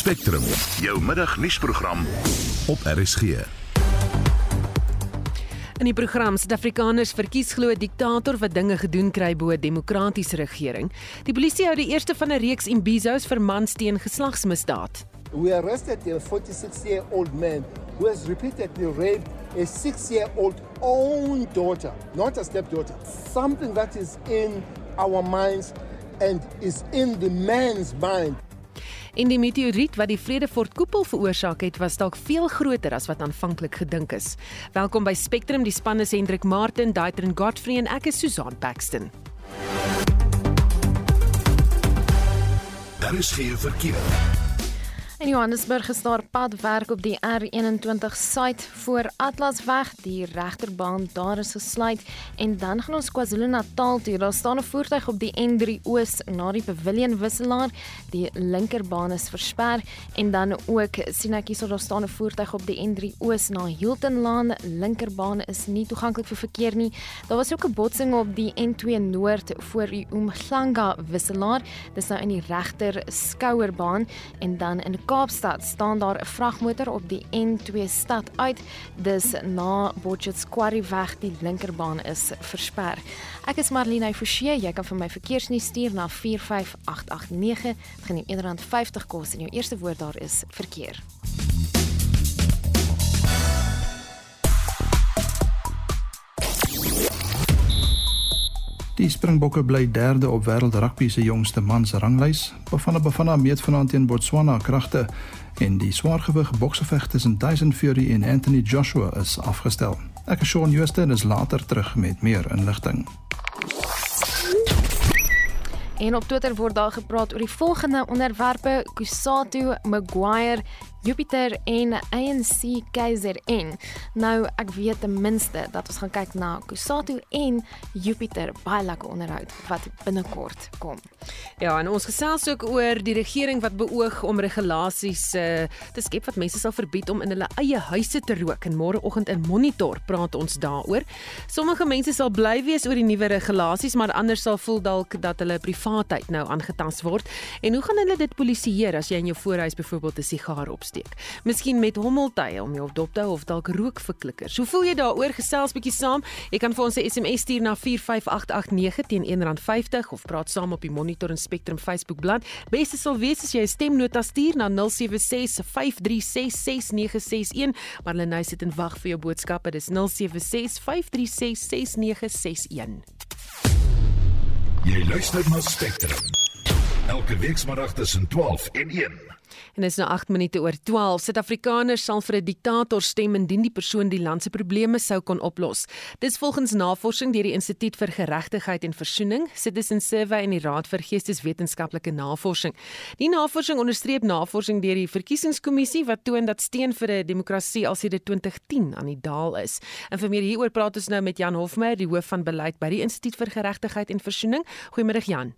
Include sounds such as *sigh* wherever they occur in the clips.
Spectrum, jou middagnuusprogram op RSG. In die program Suid-Afrikaners verkies glo 'n diktator wat dinge gedoen kry bo 'n demokratiese regering. Die polisie hou die eerste van 'n reeks imbizos vir mans teen geslagsmisdaad. We arrested a 46-year-old man who has repeatedly raped a six-year-old own daughter, not a stepdaughter. Something that is in our minds and is in the man's mind. En die meteoriet wat die Vredefort koepel veroorsaak het, was dalk veel groter as wat aanvanklik gedink is. Welkom by Spectrum, die span is Hendrik Martin, Daitrin Godfrey en ek is Susan Paxton. Daar is geen verkeer. In Johannesburg is daar padwerk op die R21 suid voor Atlasweg. Die regterbaan daar is gesluit en dan gaan ons KwaZulu-Natal toe. Daar staan 'n voertuig op die N3 Oos na die Pavilion wisselaar. Die linkerbaan is versper en dan ook sien ek hierso daar staan 'n voertuig op die N3 Oos na Hilton Lane. Linkerbaan is nie toeganklik vir verkeer nie. Daar was ook 'n botsing op die N2 Noord voor die Umhlanga wisselaar. Dis nou in die regter skouerbaan en dan in Kaapstad staan daar 'n vragmotor op die N2 stad uit. Dis na Botchet's Quarry weg, die linkerbaan is versper. Ek is Marlene Forsie, jy kan vir my verkeersnuus stuur na 45889. Dit gaan jou R1.50 kos en jou eerste woord daar is verkeer. Die Springbokke bly derde op wêreld rugby se jongste mans ranglys. Bafana Bafana meet vanaand teen Botswana kragte en die swaargewig bokseveg tussen Tyson Fury en Anthony Joshua is afgestel. Ek is Shaun Jooste en is later terug met meer inligting. En op Twitter word daar gepraat oor die volgende onderwerpe: Kusatu, Maguire, Jupiter en ANC KZN. Nou ek weet ten minste dat ons gaan kyk na Kusatu en Jupiter baie lekker onderhoud wat binnekort kom. Ja, en ons gesels ook oor die regering wat beoog om regulasies uh, te skep wat mense sal verbied om in hulle eie huise te rook. En môreoggend in Monitor praat ons daaroor. Sommige mense sal bly wees oor die nuwe regulasies, maar ander sal voel dalk dat hulle privaatheid nou aangetast word. En hoe gaan hulle dit polisieer as jy in jou voorhuis byvoorbeeld 'n sigaar opsteek? Opsteek. Miskien met hommeltye om jou dop te hou of dalk rookverklikkers. Hoe voel jy daaroor? Gesels bietjie saam. Jy kan vir ons 'n SMS stuur na 45889 teen R1.50 of praat saam op die Monitor en Spectrum Facebook bladsy. Beste sal wees as jy 'n stemnota stuur na 0765366961. Marlene sit en wag vir jou boodskappe. Dis 0765366961. Jy luister na Spectrum. Elke week saterdag tussen 12 en 1. En dis nou 8 minute oor 12. Suid-Afrikaners sal vir 'n diktator stem indien die persoon die land se probleme sou kon oplos. Dis volgens navorsing deur die Instituut vir Geregtigheid en Versoening, Citizen Survey en die Raad vir Geesteswetenskaplike Navorsing. Die navorsing onderstreep navorsing deur die Verkiesingskommissie wat toon dat steun vir 'n demokrasie al sedert 2010 aan die daal is. En vir meer hieroor praat ons nou met Jan Hofmeyer, die hoof van beleid by die Instituut vir Geregtigheid en Versoening. Goeiemôre Jan.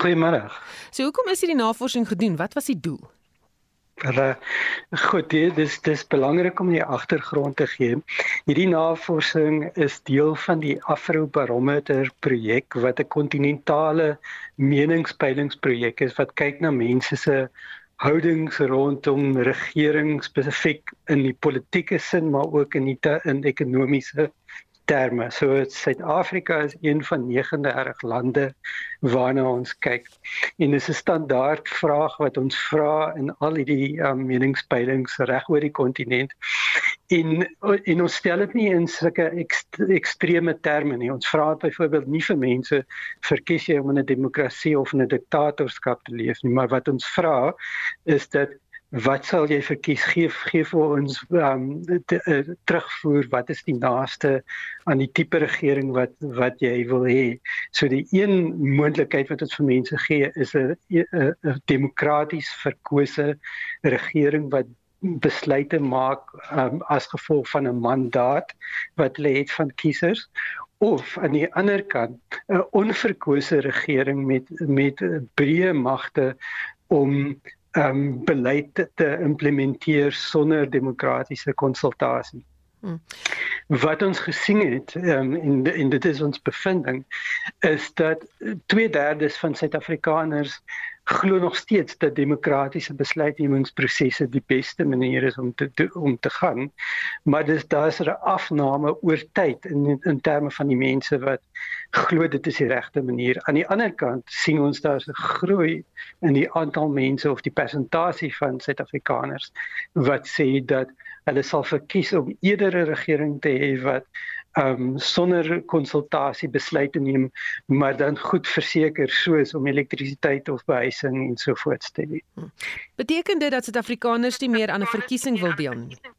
Goeiemôre. So hoekom is hierdie navorsing gedoen? Wat was die doel? Hulle goed, dit is dis belangrik om die agtergrond te gee. Hierdie navorsing is deel van die Afrobarometer projek wat 'n kontinentale meningspeilingsprojek is wat kyk na mense se houdings rondom regering spesifiek in die politieke sin maar ook in die in ekonomiese terme. So Suid-Afrika is een van 39 lande waarna ons kyk. En dis 'n standaard vraag wat ons vra in al hierdie um, meningspeilings reg oor die kontinent. En en ons stel dit nie in sulke ekst, ekstreme terme nie. Ons vra byvoorbeeld nie vir mense verkies jy om in 'n demokrasie of in 'n diktatorskap te leef nie, maar wat ons vra is dat wat sal jy verkies gee gee vir ons um, te, uh, terugvoer wat is die naaste aan die tipe regering wat wat jy wil hê? So die een moontlikheid wat ons vir mense gee is 'n 'n demokraties verkose regering wat besluite maak um, as gevolg van 'n mandaat wat lê het van kiesers. Of aan die ander kant 'n onverkose regering met met breë magte om um, beleid te implementeer sonder demokratiese konsultasie. Hmm. Wat ons gesien het um, en en dit is ons bevinding is dat 2/3 van Suid-Afrikaners glo nog steeds dat demokratiese besluitnemingsprosesse die beste manier is om te, om te gaan. Maar dis daar's 'n afname oor tyd in in terme van die mense wat glo dit is die regte manier. Aan die ander kant sien ons daar's 'n groei in die aantal mense of die persentasie van Suid-Afrikaners wat sê dat hulle sal verkies om eerder 'n regering te hê wat um sonder konsultasie besluite neem maar dan goed verseker soos om elektrisiteit of behuising en so voort te hê. Hm. Beteken dit dat Suid-Afrikaners nie meer aan 'n verkiesing wil deelneem nie?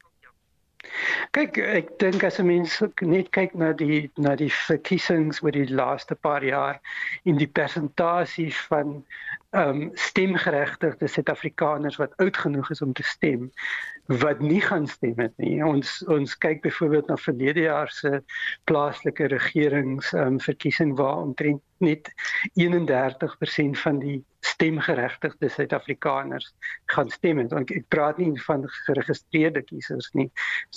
Kyk, ek dink as 'n mens net kyk na die na die verkiesings oor die laaste paar jaar en die persentasie van ehm um, stemgeregtigde Suid-Afrikaners wat oud genoeg is om te stem, wat nie gaan stem het nie. Ons ons kyk byvoorbeeld na verlede jaar se plaaslike regerings um, verkiesing waar omtrent net 31% van die stemgeregtigde Suid-Afrikaners gaan stem. En ek praat nie van geregistreerde kiesers nie,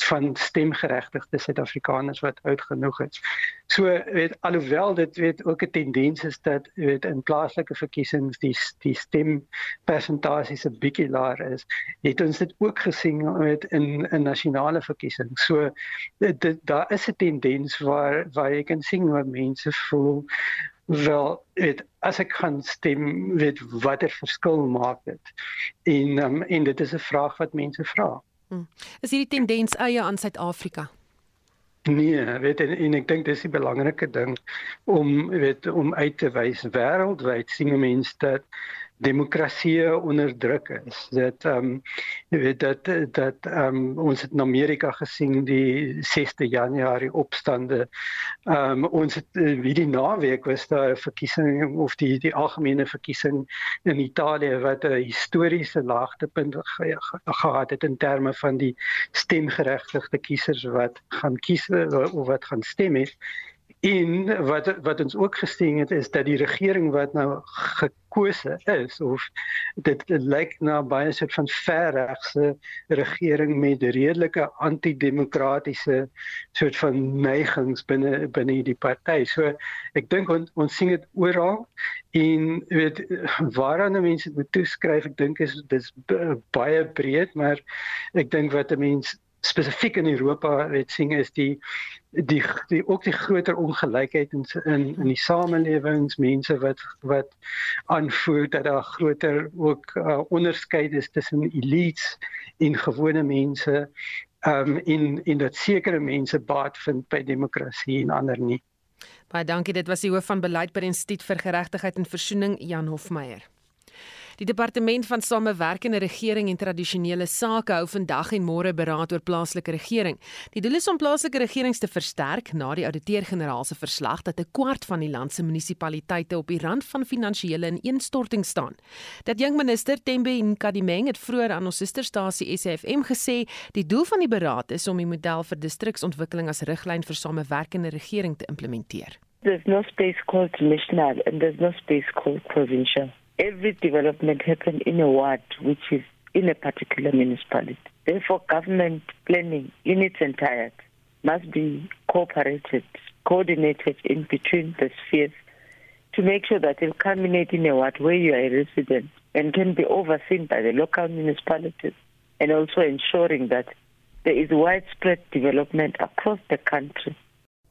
van stemgeregtigde Suid-Afrikaners wat oud genoeg is. So weet alhoewel dit weet ook 'n tendens is dat weet in plaaslike verkiesings die die stempersentasie se bietjie laer is, het ons dit ook gesien weet in 'n nasionale verkiesing. So dit daar is 'n tendens waar waar jy kan sien hoe mense voel wel weet as ek kan stem weet watter verskil maak dit? En um, en dit is 'n vraag wat mense vra. Hmm. is hierdie tendens eie aan Suid-Afrika? Nee weet en, en ek dink dis die belangrike ding om weet om uit te wys wêreldwyd sien mense dat demokrasie onderdruk is. Dit ehm um, weet dat dat ehm um, ons het in Amerika gesien die 6de Januarie opstande. Ehm um, ons het eh, wie die naweek was daar 'n verkiesing of die die algemene verkiesing in Italië wat 'n historiese laagtepunt ge, ge, gehad het in terme van die stemgeregtigde kiesers wat gaan kies of wat gaan stem het. En wat wat ons ook gesien het is dat die regering wat nou gekose is of dit, dit lyk na baie soort van verregse regering met redelike antidemokratiese soort van neigings binne binne die party. So ek dink on, ons sien dit oral en weet waaraan mense moet toeskryf, ek dink is dis baie breed, maar ek dink wat 'n mens spesifiek in Europa weet sien is die die die ook die groter ongelykheid in in in die samelewings mense wat wat aanvoer dat daar groter ook uh, onderskeid is tussen elites en gewone mense um in in dat sekere mense baat vind by demokrasie en ander nie. Baie dankie dit was die hoof van beleid by die Instituut vir Geregtigheid en Versoening Jan Hofmeyer. Die departement van samewerkende regering en tradisionele sake hou vandag en môre beraad oor plaaslike regering. Die doel is om plaaslike regerings te versterk na die ouditeur-generaal se verslag dat 'n kwart van die land se munisipaliteite op die rand van finansiële ineenstorting staan. Dat jong minister Tembe Nkadimeng het vroeër aan ons susterstasie SAFM gesê, die doel van die beraad is om die model vir distriksontwikkeling as riglyn vir samewerkende regering te implementeer. There's no space called national and there's no space called provincial. Every development happen in a ward which is in a particular municipality. Therefore, government planning in its entirety must be cooperated, coordinated in between the spheres to make sure that it culminates in a ward where you are a resident and can be overseen by the local municipalities and also ensuring that there is widespread development across the country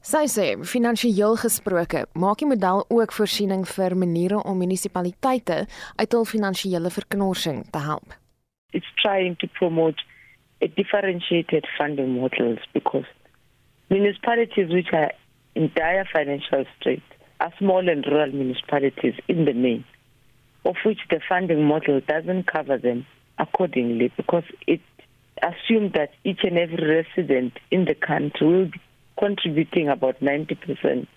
Sy sê, finansiëel gesproke, maak die model ook voorsiening vir maniere om munisipaliteite uit hul finansiële verknorsing te help. It's trying to promote a differentiated funding models because municipalities which are in dire financial straits are small and rural municipalities in the main, of which the funding model doesn't cover them accordingly because it assumes that each and every resident in the country will be contributing about 90%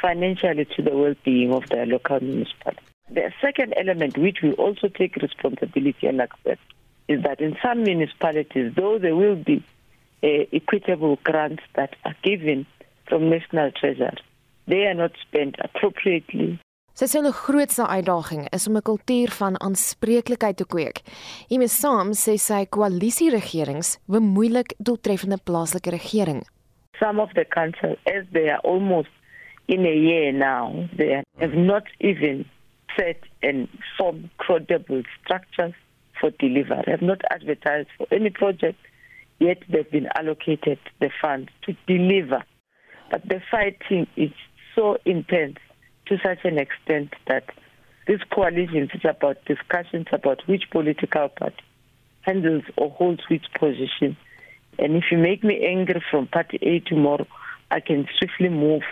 financially to the well-being of their local municipality. The second element, which we also take responsibility and accept, is that in some municipalities, though there will be uh, equitable grants that are given from national treasury, they are not spent appropriately Sy sê 'n grootste uitdaging is om 'n kultuur van aanspreeklikheid te kweek. Hiermee saam sê sy koalisieregerings bemoeilik doeltreffende plaaslike regering some of the councils, as they are almost in a year now, they have not even set and form credible structures for delivery. Have not advertised for any project, yet they've been allocated the funds to deliver. But the fighting is so intense to such an extent that this coalition is about discussions about which political party handles or holds which position. And if you make me angry from party A tomorrow, I can swiftly move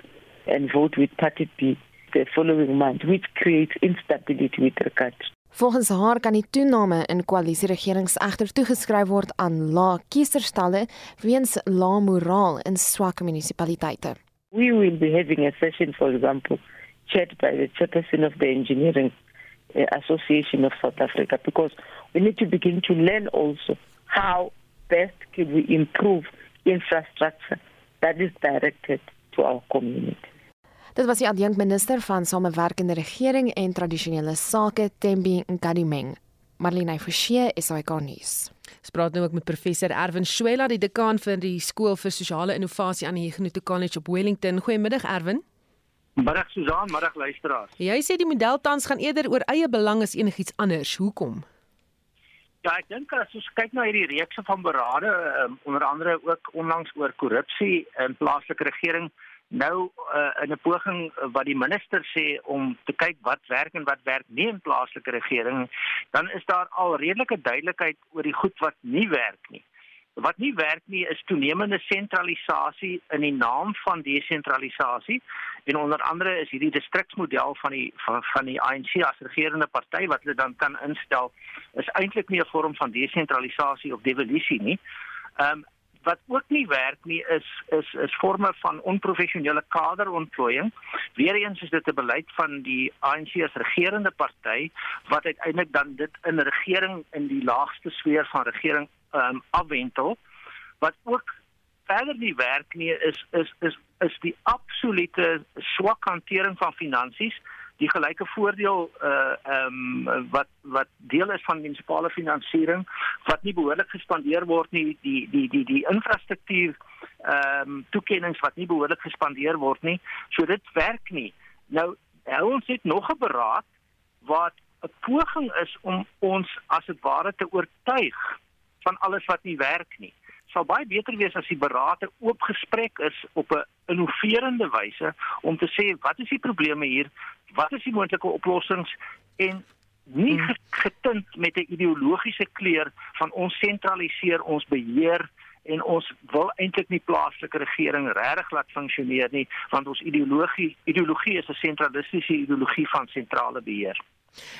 and vote with party B the following month, which creates instability with the country. Volgens haar kan die toename in koalisieregerings egter toegeskryf word aan lae kieserstalle weens lae moraal in swak munisipaliteite. We will be having a session, for example, chaired by the chairperson of the Engineering uh, Association of South Africa, because we need to begin to learn also how best can we improve infrastructure that is directed to our community. Dit was die adjunkminister van Samewerkende Regering en Tradisionele Sake, Tembi Nkadimeng. Marlene Forsie, SAK nuus. Ons praat nou ook met professor Erwin Swela, die dekaan van die skool vir sosiale innovasie aan die Huguenot College op Wellington. Goeiemiddag Erwin. Middag Susan, middag luisteraars. Jy sê die model tans gaan eerder oor eie belang as enigiets anders. Hoekom? Ja, ek dink as ons kyk na hierdie reeks van berade, um, onder andere ook onlangs oor korrupsie in plaaslike regering, nou uh, in 'n poging wat die minister sê om te kyk wat werk en wat werk nie in plaaslike regering, dan is daar al redelike duidelikheid oor die goed wat nie werk nie. Wat nie werk nie is toenemende sentralisasie in die naam van desentralisasie en onder andere is hierdie distriksmodel van die van, van die ANC as regerende party wat hulle dan kan instel is eintlik nie 'n vorm van desentralisasie of devolusie nie. Ehm um, wat ook nie werk nie is is is forme van onprofessionele kaderontplooiing. Weereens is dit 'n beleid van die ANC as regerende party wat uiteindelik dan dit in regering in die laagste sfeer van regering ehm um, afwentel. Wat ook verder nie werk nie is is is is die absolute swak hantering van finansies die gelyke voordeel uh ehm um, wat wat deel is van munisipale finansiering wat nie behoorlik gespandeer word nie die die die die infrastruktuur ehm um, toekennings wat nie behoorlik gespandeer word nie. So dit werk nie. Nou hou ons het nog 'n beraad wat 'n poging is om ons as dit ware te oortuig van alles wat nie werk nie sal baie beter wees as die beraad 'n oop gesprek is op 'n innoverende wyse om te sê wat is die probleme hier wat is die moontlike oplossings en nie hmm. getint met 'n ideologiese kleur van ons sentraliseer ons beheer en ons wil eintlik nie plaaslike regering regtig laat funksioneer nie want ons ideologie ideologie is 'n sentralistiese ideologie van sentrale beheer.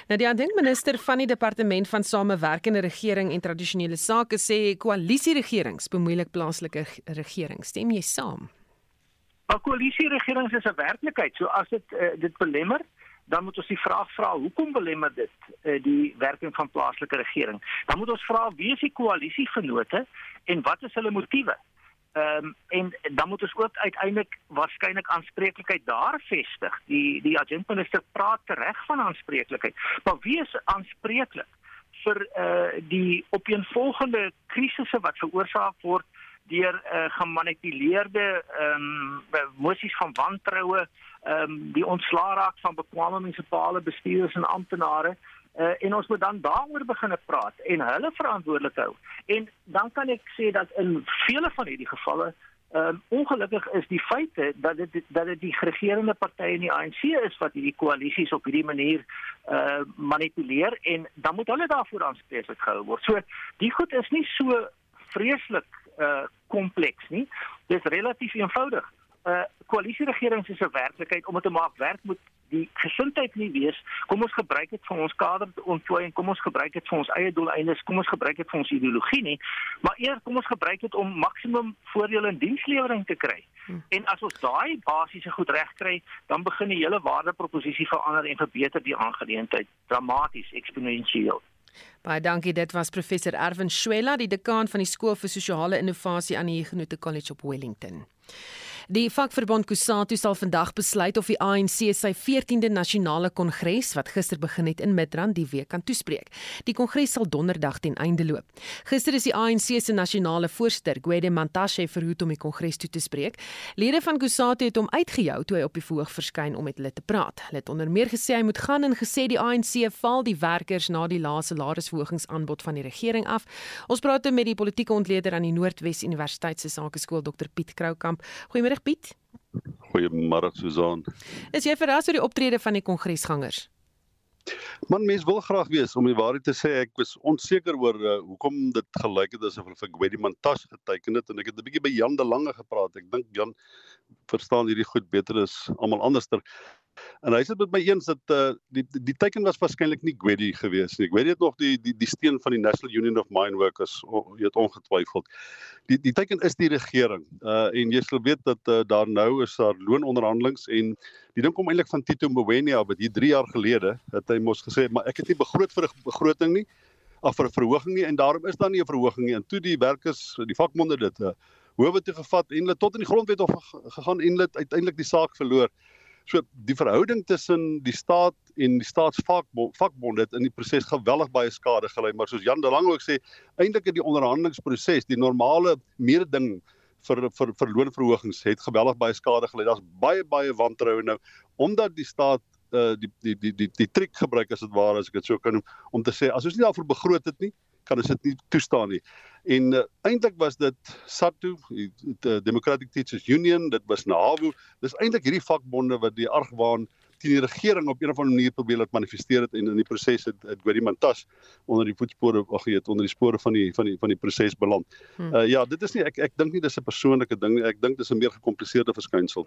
Nou die aandinkminister van die departement van samewerkende regering en tradisionele sake sê koalisieregerings bemoeilik plaaslike regering. Stem jy saam? 'n koalisieregering is 'n werklikheid. So as dit uh, dit belemmer, dan moet ons die vraag vra, hoekom belemmer dit uh, die werking van plaaslike regering? Dan moet ons vra wie is die koalisievennote en wat is hulle motiewe? Ehm um, en dan moet ons ook uiteindelik waarskynlik aanspreeklikheid daar vestig. Die die agentminister praat reg van aanspreeklikheid. Maar wie is aanspreeklik vir eh uh, die opeenvolgende krisisse wat veroorsaak word deur uh, gemanipuleerde ehm um, mosies van wantroue, ehm um, die ontslaa raak van bekwame munisipale bestuurders en amptenare uh, en ons moet dan daaroor begine praat en hulle verantwoordelik hou. En dan kan ek sê dat in vele van hierdie gevalle um, ongelukkig is die feite dat dit dat dit die regerende partye in die ANC is wat hierdie koalisies op hierdie manier uh manipuleer en dan moet hulle daarvoor aanspreeklik gehou word. So die goed is nie so vreeslik uh kompleks nie. Dis relatief eenvoudig. Uh koalisieregerings is 'n werklikheid om dit te maak werk moet die gesindheid nie wees kom ons gebruik dit vir ons kader ontplooi en kom ons gebruik dit vir ons eie doeleindes kom ons gebruik dit vir ons ideologie nie maar eers kom ons gebruik dit om maksimum voordele in dienslewering te kry hm. en as ons daai basiese goed reg kry dan begin die hele waardeproposisie verander en verbeter die aangeleentheid dramaties eksponensieel Baie dankie. Dit was professor Erwin Swela, die dekaan van die skool vir sosiale innovasie aan die Huguenot College op Wellington. Die vakverbond Kusatu sal vandag besluit of die ANC sy 14de nasionale kongres wat gister begin het in Midrand die week kan toespreek. Die kongres sal donderdag ten einde loop. Gister is die ANC se nasionale voorsitter, Gwede Mantashe, verhoed om die kongres toe te spreek. Lede van Kusatu het hom uitgejou toe hy op die verhoog verskyn om met hulle te praat. Hulle het onder meer gesê hy moet gaan en gesê die ANC val die werkers na die laaste salarisverhogingsaanbod van die regering af. Ons praat met die politieke ontleder aan die Noordwes Universiteit se Sakeskool Dr Piet Kroukamp. Goeiemôre Piet. Goeiemôre Susan. Is jy verras oor die optrede van die kongresgangers? Man mens wil graag weet om die waarheid te sê ek was onseker oor uh, hoekom dit gelyk het asof hulle vir Gwedi Mantashe geteken het en ek het 'n bietjie by Jan de Lange gepraat. Ek dink Jan verstaan hierdie goed beter as almal anderster. En hy sê met my eens dat uh, die die, die teken was waarskynlik nie Gwedi gewees nie. Gwedi het nog die die die steen van die National Union of Mine Workers, jy het ongetwyfeld. Die die teken is die regering. Uh en jy sal weet dat uh, daar nou is daar loononderhandelings en die ding kom eintlik van Tito Mboweni af wat hier 3 jaar gelede het hy mos gesê maar ek het nie begroot vir 'n begroting nie of vir 'n verhoging nie en daarom is daar nie 'n verhoging nie. En toe die werkers, die vakbonde dit uh, hoewe toe gevat en hulle tot in die grondwet of gegaan en hulle uiteindelik die saak verloor. So die verhouding tussen die staat en die staatsvakbonde het in die proses geweldig baie skade gelei, maar soos Jan de Lange ook sê, eintlik het die onderhandelingsproses, die normale mededing vir vir vir loonverhogings het geweldig baie skade gelei. Daar's baie baie wantroue nou omdat die staat uh die die die die die triek gebruik as dit ware as ek dit sou kan noem om te sê as ons nie daarvoor begroot het nie, kan ons dit nie toestaan nie. En uh, eintlik was dit SATU, die, die Democratic Teachers Union, dit was NAVU. Dis eintlik hierdie vakbonde wat die argwaan teen die regering op 'n of ander manier probeer laat manifesteer het en in die proses het, het Gwedi Mantashe onder die voetspore ag weet onder die spore van die van die van die proses beland. Hmm. Uh, ja, dit is nie ek ek dink nie dis 'n persoonlike ding nie. Ek dink dis 'n meer gekompliseerde verskynsel.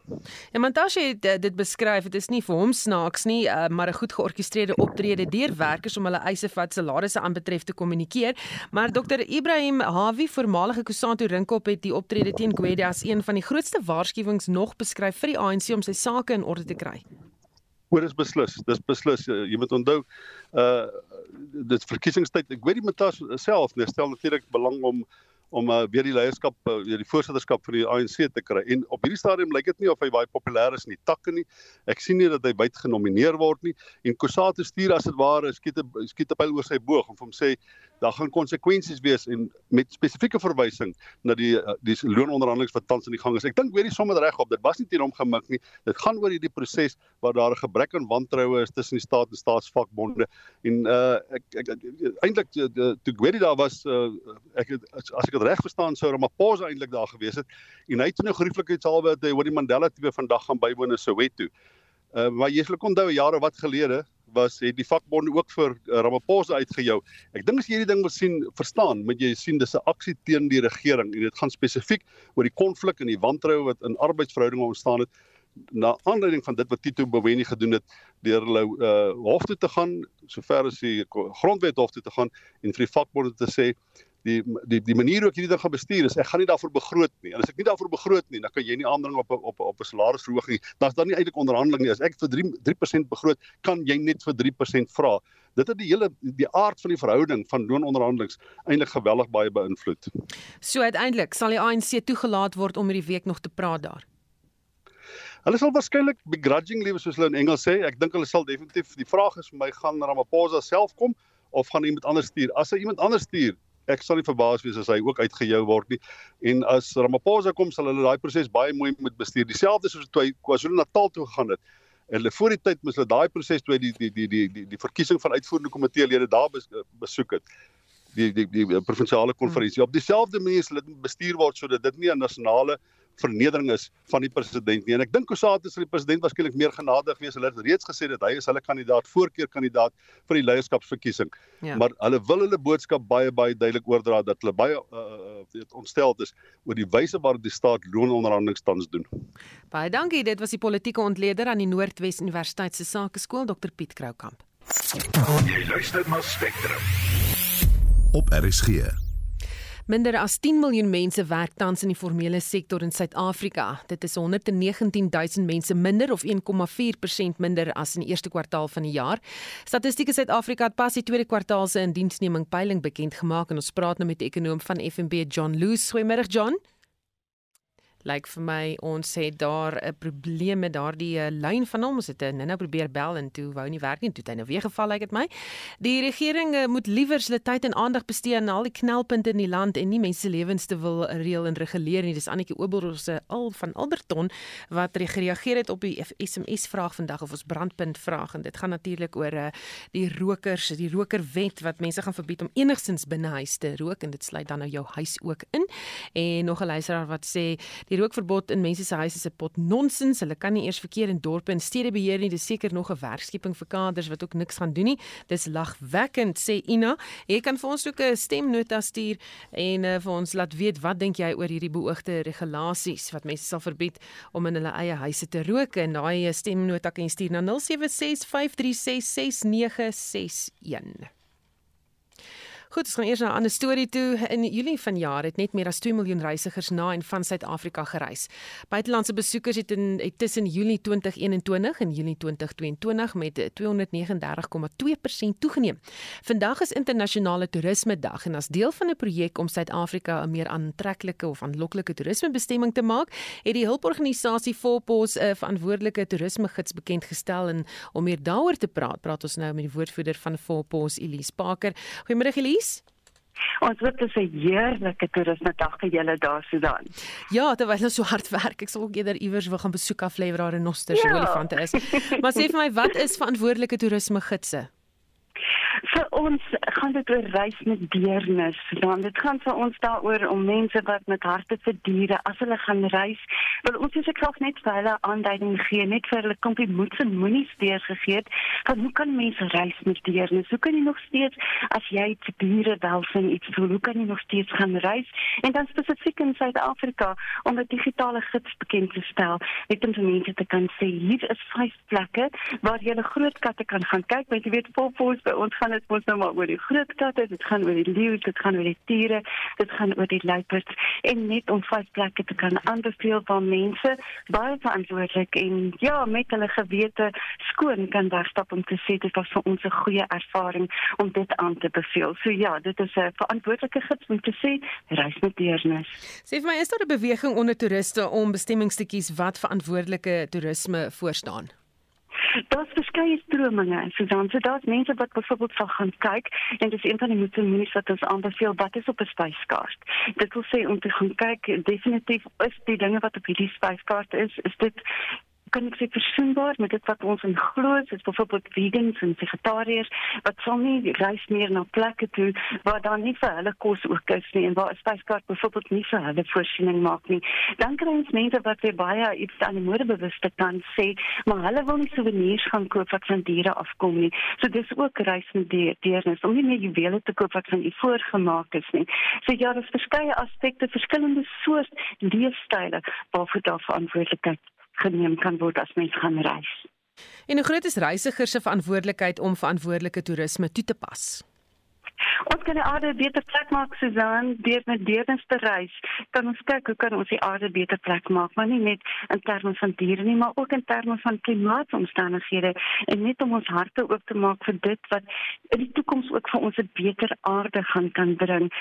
Ja, Mantashe het dit beskryf. Dit is nie vir hom snaaks nie, uh, maar 'n goed georkestreerde optrede deur werkers om hulle eise wat salarisse aanbetref te kommunikeer. Maar Dr Ibrahim Hawi, voormalige Kusanto Rinkop het die optrede teen Gwedi as een van die grootste waarskuwings nog beskryf vir die ANC om sy sake in orde te kry. Oor is beslis. Dis beslis. Uh, jy moet onthou uh dit verkiesingstyd. Ek weet die Matas self, nee, stel natuurlik belang om om uh, weer die leierskap uh, die voorsitterskap vir die ANC te kry. En op hierdie stadium lyk dit nie of hy baie populêr is in die takke nie. Ek sien nie dat hy byt genomineer word nie. En Kusatu stuur as dit ware skiet 'n skiet 'n pyl oor sy boog om hom sê daar gaan konsekwensies wees en met spesifieke verwysing na die uh, die loononderhandelinge wat tans in die gang is. Ek dink weer die sommer reg op. Dit was nie teen hom gemik nie. Dit gaan oor hierdie proses waar daar 'n gebrek aan wantroue is tussen die staat en staatsvakbonde. En uh ek, eintlik toe Gwedi daar was uh, ek as, as ek dit reg verstaan sou Ramaphosa eintlik daar gewees het en hy het nou gerieflikheidshalwe dat hy oor die Mandela tipe vandag gaan bywoon in Soweto. Uh maar jy sal onthou jare wat gelede was het die vakbonde ook vir uh, Ramaphosa uitgejou. Ek dink as jy hierdie ding wil sien, verstaan, moet jy sien dis 'n aksie teen die regering en dit gaan spesifiek oor die konflik en die wantroue wat in arbeidsverhoudinge ontstaan het na aanleiding van dit wat Tito Mboweni gedoen het deur hulle uh hof toe te gaan, sover as die grondwet hof toe te gaan en vir die vakbonde te sê die die die manier hoe ek hierdie ding gaan bestuur is ek gaan nie daarvoor begroot nie. En as ek nie daarvoor begroot nie, dan kan jy nie aandring op op op 'n salarisverhoging. Dan's daar nie eintlik onderhandeling nie. As ek vir 3 3% begroot, kan jy net vir 3% vra. Dit het die hele die aard van die verhouding van loononderhandelings eintlik geweldig baie beïnvloed. So uiteindelik sal die ANC toegelaat word om hierdie week nog te praat daar. Hulle sal waarskynlik begrudgingly soos hulle in Engels sê, ek dink hulle sal definitief die vraag is vir my gaan Ramaphosa self kom of gaan iemand anders stuur? As hy iemand anders stuur, ek sal nie verbaas wees as hy ook uitgejou word nie. En as Ramaphosa kom, sal hulle daai proses baie mooi moet bestuur. Dieselfde soos toe hy KwaZulu-Natal toe gegaan het. En hulle voor die tyd moes hulle daai proses toe die die die die die die verkiesing van uitvoerende komitee lede daar besoek het die die die, die provinsiale konferensie op dieselfde manier sal dit bestuur word sodat dit nie 'n nasionale vernedering is van die president nie. En ek dink Kusatu sal die president waarskynlik meer genadig wees. Hulle het reeds gesê dat hy is hulle kandidaat, voorkeur kandidaat vir die leierskapsverkiesing. Ja. Maar hulle wil hulle boodskap baie baie duidelik oordra dat hulle baie uh, weet ontstel is oor die wyse waarop die staat loononderhandelinge tans doen. Baie dankie. Dit was die politieke ontleder aan die Noordwes Universiteit se Sakeskool Dr Piet Kroukamp. Jy luister na Spectrum. Op RSG. Minder as 10 miljoen mense werk tans in die formele sektor in Suid-Afrika. Dit is 119 000 mense minder of 1,4% minder as in die eerste kwartaal van die jaar. Statistiek Suid-Afrika het pas die tweede kwartaal se indiensneming peiling bekend gemaak en ons praat nou met die ekonom van FNB John Loos. Goeiemôre John. Lyk vir my ons het daar 'n probleem met daardie uh, lyn van hom. Ons het nou nou probeer bel en toe wou nie werk nie. Toe het hy nou weer geval lyk like dit my. Die regering uh, moet liewer hulle tyd en aandag bestee aan al die knelpunte in die land en nie mense lewens te wil reël en reguleer nie. Dis Annetjie Oberholz al van Alberton wat gereageer het op die SMS vraag vandag of ons brandpunt vraag en dit gaan natuurlik oor uh, die rokers, die rokerwet wat mense gaan verbied om enigstens binne huis te rook en dit sluit dan nou jou huis ook in. En nog 'n luisteraar wat sê die rookverbod in mense se huise is 'n pot nonsens. Hulle kan nie eers verkeer in dorpe en stede beheer nie. Dis seker nog 'n werkskeping vir kaders wat ook niks gaan doen nie. Dis lagwekkend sê Ina. Jy kan vir ons ook 'n stemnota stuur en uh, vir ons laat weet wat dink jy oor hierdie beoogde regulasies wat mense sal verbied om in hulle eie huise te rook en daai stemnota kan jy stuur na 0765366961. Goed, ons gaan eers na 'n ander storie toe. In Julie vanjaar het net meer as 2 miljoen reisigers na en van Suid-Afrika gereis. Buitelandse besoekers het in het tussen Julie 2021 en Julie 2022 met 239,2% toegeneem. Vandag is internasionale toerisme dag en as deel van 'n projek om Suid-Afrika 'n meer aantreklike of aanloklike toerismebestemming te maak, het die hulporganisasie Volpos 'n verantwoordelike toerismegids bekend gestel en om meer daaroor te praat, praat ons nou met die woordvoerder van Volpos, Elise Parker. Goeiemôre Elise. Ons het dus 'n heerlike toerisme dag vir julle daar Sudan. Ja, terwyl ons so hard werk, ek sal ook eerder iewers wil gaan besoek af lê waar daar 'n renoster se ja. olifante is. Maar sê vir my, wat is verantwoordelike toerisme gidse? Vir ons gaan dit oor reis met deernis. Dan dit gaan vir ons daaroor om mense wat met harte vir diere as hulle gaan reis, wil ons se krag net vir hulle aanduiding gee, net vir hulle kompie moed en moenie steeds gegee het van hoe kan mense reis met deernis? Hoe kan jy nog steeds as jy te diere welsin iets voel, hoe kan jy nog steeds gaan reis? En dan spesifiek in Suid-Afrika om 'n digitale gids bekend te stel, net om mense te kan sê hier is vyf plekke waar jy 'n groot katte kan gaan kyk, want jy weet vol vol by ons gaan dit mos nou maar oor die groot katte, dit gaan oor die leeu, dit gaan oor die tiere, dit gaan oor die luiperds en net om vyf plekke te kan aanbeveel waar mense baie verantwoordelik en ja, met hulle gewete skoon kan wegstap om te sê dit was vir ons 'n goeie ervaring om dit aan te beveel. So ja, dit is 'n verantwoordelike gids om te sê reis met deernis. Sê vir my, is daar 'n beweging onder toeriste om bestemmingsstukkies wat verantwoordelike toerisme voorstaan? Daar's verskeie strominge in Sudan. So daar's mense wat byvoorbeeld sal gaan kyk en dis een van die motiemonies wat ons aanbeveel wat is op 'n spyskaart. Dit wil sê om te gaan kyk definitief is die dinge wat op hierdie spyskaart is, is dit kan ek sê versoenbaar met dit wat ons in glo, soos byvoorbeeld vegans en vegetariërs wat sal nie reis meer na plekke toe waar daar nie vir hulle kos ook is nie en waar 'n spyskaart byvoorbeeld nie vir hulle voorsiening maak nie. Dan kry ons mense wat weer baie iets aan die modebewuste kan sê, maar hulle wil nie souvenirs gaan koop wat van diere afkom nie. So dis ook reis met die deernis om nie meer juwele te koop wat van u voorgemaak is nie. So ja, daar's verskeie aspekte, verskillende soort leefstyle waarvoor daar verantwoordelikheid geneem kan word as mens gaan reis. En hoe groot is reisigers se verantwoordelikheid om verantwoordelike toerisme toe te pas? Ons kan die aarde beter plek maak Susan deur met deernis te reis. Kan ons kyk hoe kan ons die aarde beter plek maak, maar nie net in terme van diere nie, maar ook in terme van klimaatomstandighede en net om ons harte oop te maak vir dit wat in die toekoms ook vir ons 'n beter aarde gaan kan bring.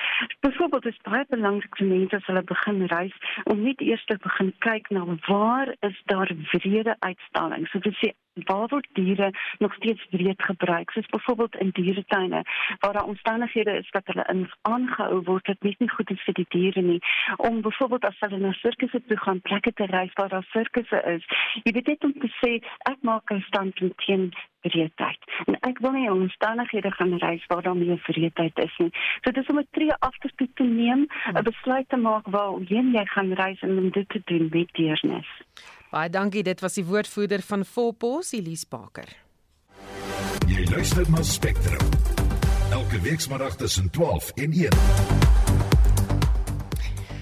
Byvoorbeeld is baie belangrik vir mense as hulle begin reis om net eers te begin kyk na waar is daar vrede uitstallings. So dit sê waar word diere nog steeds breed gebruik soos byvoorbeeld in dieretuine waar daar omstandighede is dat hulle in aangehou word wat net nie goed is vir die diere nie. Om byvoorbeeld as hulle na sirkusse toe gaan plekke te reis waar daar sirkusse is. Jy weet net om te sê ek maak 'n standpunt teen breedheid en ek wil nie omstandighede gaan reis waar daar meer breedheid is nie. So dis om 'n tree af te neem 'n besluit te maak waar jy gaan reis en om dit te doen met deernis. Baie dankie, dit was die woordvoerder van Volpos, Elise Baker. Jy luister na Spectrum. Elke week saterdag tussen 12 en 1.